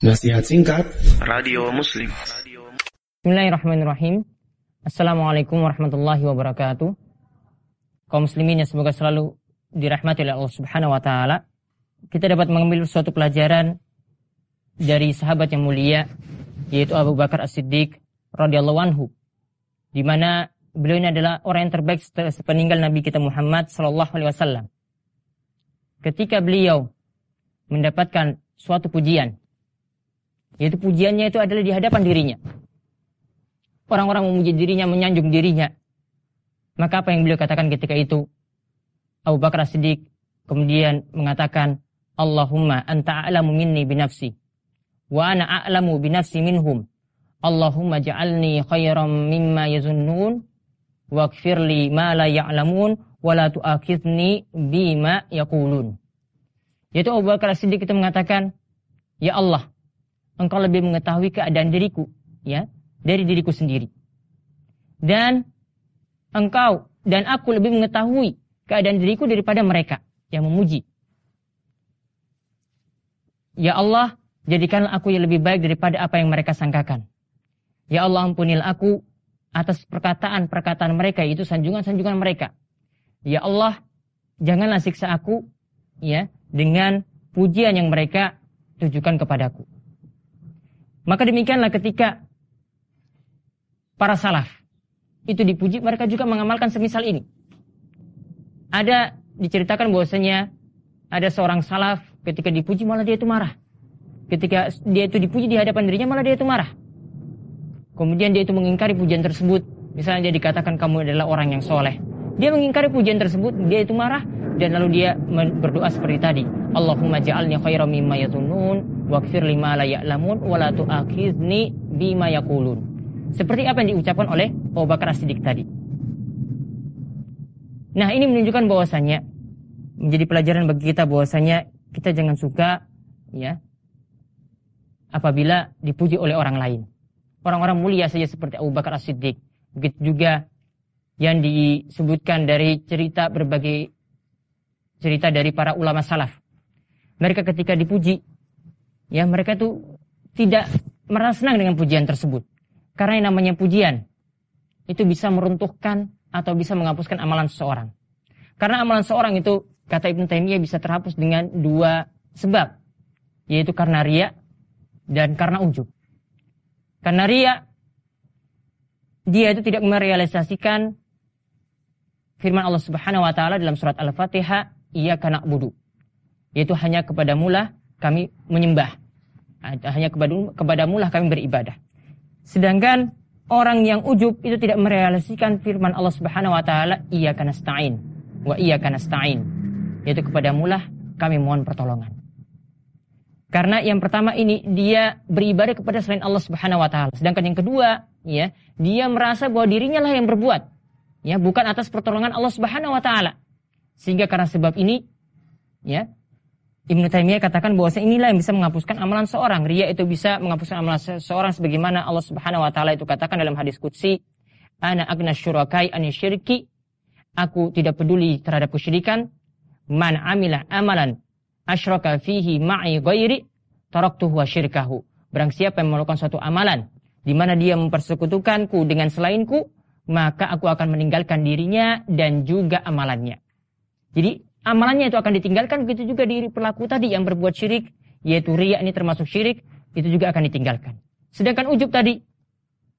Nasihat singkat Radio Muslim Bismillahirrahmanirrahim. Assalamualaikum warahmatullahi wabarakatuh. Kaum muslimin yang semoga selalu dirahmati oleh Allah Subhanahu wa taala. Kita dapat mengambil suatu pelajaran dari sahabat yang mulia yaitu Abu Bakar As-Siddiq radhiyallahu anhu. Di mana beliau ini adalah orang yang terbaik sepeninggal Nabi kita Muhammad sallallahu alaihi wasallam. Ketika beliau mendapatkan suatu pujian yaitu pujiannya itu adalah di hadapan dirinya. Orang-orang memuji dirinya, menyanjung dirinya. Maka apa yang beliau katakan ketika itu? Abu Bakar Siddiq kemudian mengatakan, Allahumma anta a'lamu minni binafsi. Wa ana a'lamu binafsi minhum. Allahumma ja'alni khairan mimma yazunnun. Wakfirli ma la ya'lamun. Wa la tu'akidni bima yakulun. Yaitu Abu Bakar Siddiq itu mengatakan, Ya Allah, engkau lebih mengetahui keadaan diriku, ya, dari diriku sendiri. Dan engkau dan aku lebih mengetahui keadaan diriku daripada mereka yang memuji. Ya Allah, jadikanlah aku yang lebih baik daripada apa yang mereka sangkakan. Ya Allah, ampunilah aku atas perkataan-perkataan mereka, itu sanjungan-sanjungan mereka. Ya Allah, janganlah siksa aku ya dengan pujian yang mereka tujukan kepadaku. Maka demikianlah ketika para salaf itu dipuji, mereka juga mengamalkan semisal ini. Ada diceritakan bahwasanya ada seorang salaf ketika dipuji malah dia itu marah. Ketika dia itu dipuji di hadapan dirinya malah dia itu marah. Kemudian dia itu mengingkari pujian tersebut. Misalnya dia dikatakan kamu adalah orang yang soleh. Dia mengingkari pujian tersebut, dia itu marah dan lalu dia berdoa seperti tadi. Allahumma ja'alni khairan mimma yatunun Wakfir lima la ya'lamun wa la tu'akhizni bima yaqulun. Seperti apa yang diucapkan oleh Abu Bakar As-Siddiq tadi. Nah, ini menunjukkan bahwasanya menjadi pelajaran bagi kita bahwasanya kita jangan suka ya apabila dipuji oleh orang lain. Orang-orang mulia saja seperti Abu Bakar As-Siddiq. Begitu juga yang disebutkan dari cerita berbagai cerita dari para ulama salaf. Mereka ketika dipuji ya mereka itu tidak merasa senang dengan pujian tersebut. Karena yang namanya pujian itu bisa meruntuhkan atau bisa menghapuskan amalan seseorang. Karena amalan seorang itu kata Ibnu Taimiyah bisa terhapus dengan dua sebab, yaitu karena ria dan karena ujub. Karena ria dia itu tidak merealisasikan firman Allah Subhanahu wa taala dalam surat Al-Fatihah, "Iya kana budu." Yaitu hanya kepada mula kami menyembah. Hanya kepada kepadamu lah kami beribadah. Sedangkan orang yang ujub itu tidak merealisasikan firman Allah Subhanahu wa taala, "Iyyaka nasta'in wa iyyaka nasta'in." Yaitu kepadamu lah kami mohon pertolongan. Karena yang pertama ini dia beribadah kepada selain Allah Subhanahu wa taala. Sedangkan yang kedua, ya, dia merasa bahwa dirinya lah yang berbuat. Ya, bukan atas pertolongan Allah Subhanahu wa taala. Sehingga karena sebab ini, ya, Ibnu Taimiyah katakan bahwa inilah yang bisa menghapuskan amalan seorang. Ria itu bisa menghapuskan amalan seorang sebagaimana Allah Subhanahu wa taala itu katakan dalam hadis qudsi, "Ana agna syurakai ani syirki." Aku tidak peduli terhadap kesyirikan. Man amila amalan asyraka fihi ma'i ghairi taraktuhu wa syirkahu. Barang siapa yang melakukan suatu amalan di mana dia mempersekutukanku dengan selainku, maka aku akan meninggalkan dirinya dan juga amalannya. Jadi amalannya itu akan ditinggalkan begitu juga diri pelaku tadi yang berbuat syirik yaitu ria ini termasuk syirik itu juga akan ditinggalkan. Sedangkan ujub tadi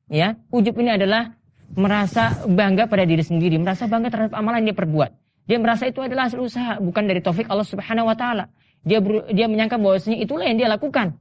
ya ujub ini adalah merasa bangga pada diri sendiri merasa bangga terhadap amalan yang dia perbuat. Dia merasa itu adalah hasil usaha bukan dari taufik Allah Subhanahu wa taala. Dia ber, dia menyangka bahwasanya itulah yang dia lakukan.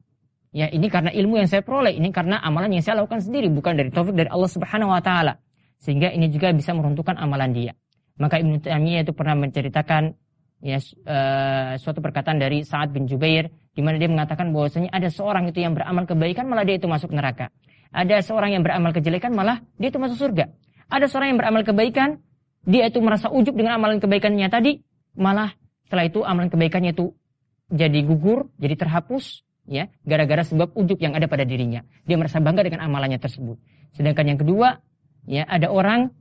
Ya ini karena ilmu yang saya peroleh ini karena amalan yang saya lakukan sendiri bukan dari taufik dari Allah Subhanahu wa taala. Sehingga ini juga bisa meruntuhkan amalan dia. Maka Ibnu Taimiyah itu pernah menceritakan ya uh, suatu perkataan dari Sa'ad bin Jubair di mana dia mengatakan bahwasanya ada seorang itu yang beramal kebaikan malah dia itu masuk neraka. Ada seorang yang beramal kejelekan malah dia itu masuk surga. Ada seorang yang beramal kebaikan dia itu merasa ujub dengan amalan kebaikannya tadi malah setelah itu amalan kebaikannya itu jadi gugur, jadi terhapus ya gara-gara sebab ujub yang ada pada dirinya. Dia merasa bangga dengan amalannya tersebut. Sedangkan yang kedua ya ada orang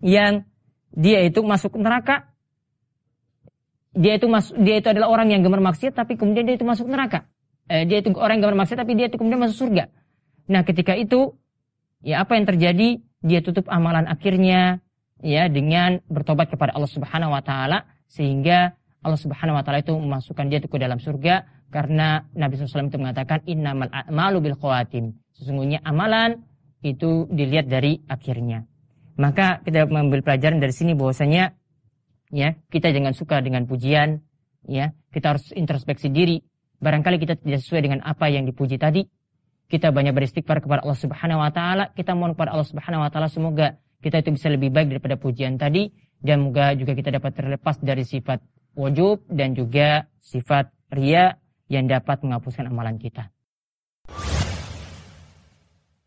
yang dia itu masuk neraka dia itu masuk dia itu adalah orang yang gemar maksiat tapi kemudian dia itu masuk neraka. eh, dia itu orang yang bermaksiat tapi dia itu kemudian masuk surga. Nah, ketika itu ya apa yang terjadi? Dia tutup amalan akhirnya ya dengan bertobat kepada Allah Subhanahu wa taala sehingga Allah Subhanahu wa taala itu memasukkan dia itu ke dalam surga karena Nabi SAW itu mengatakan innamal a'malu bil khawatim. Sesungguhnya amalan itu dilihat dari akhirnya. Maka kita mengambil pelajaran dari sini bahwasanya ya, kita jangan suka dengan pujian, ya. Kita harus introspeksi diri. Barangkali kita tidak sesuai dengan apa yang dipuji tadi. Kita banyak beristighfar kepada Allah Subhanahu wa taala, kita mohon kepada Allah Subhanahu wa taala semoga kita itu bisa lebih baik daripada pujian tadi dan semoga juga kita dapat terlepas dari sifat wujub dan juga sifat ria yang dapat menghapuskan amalan kita.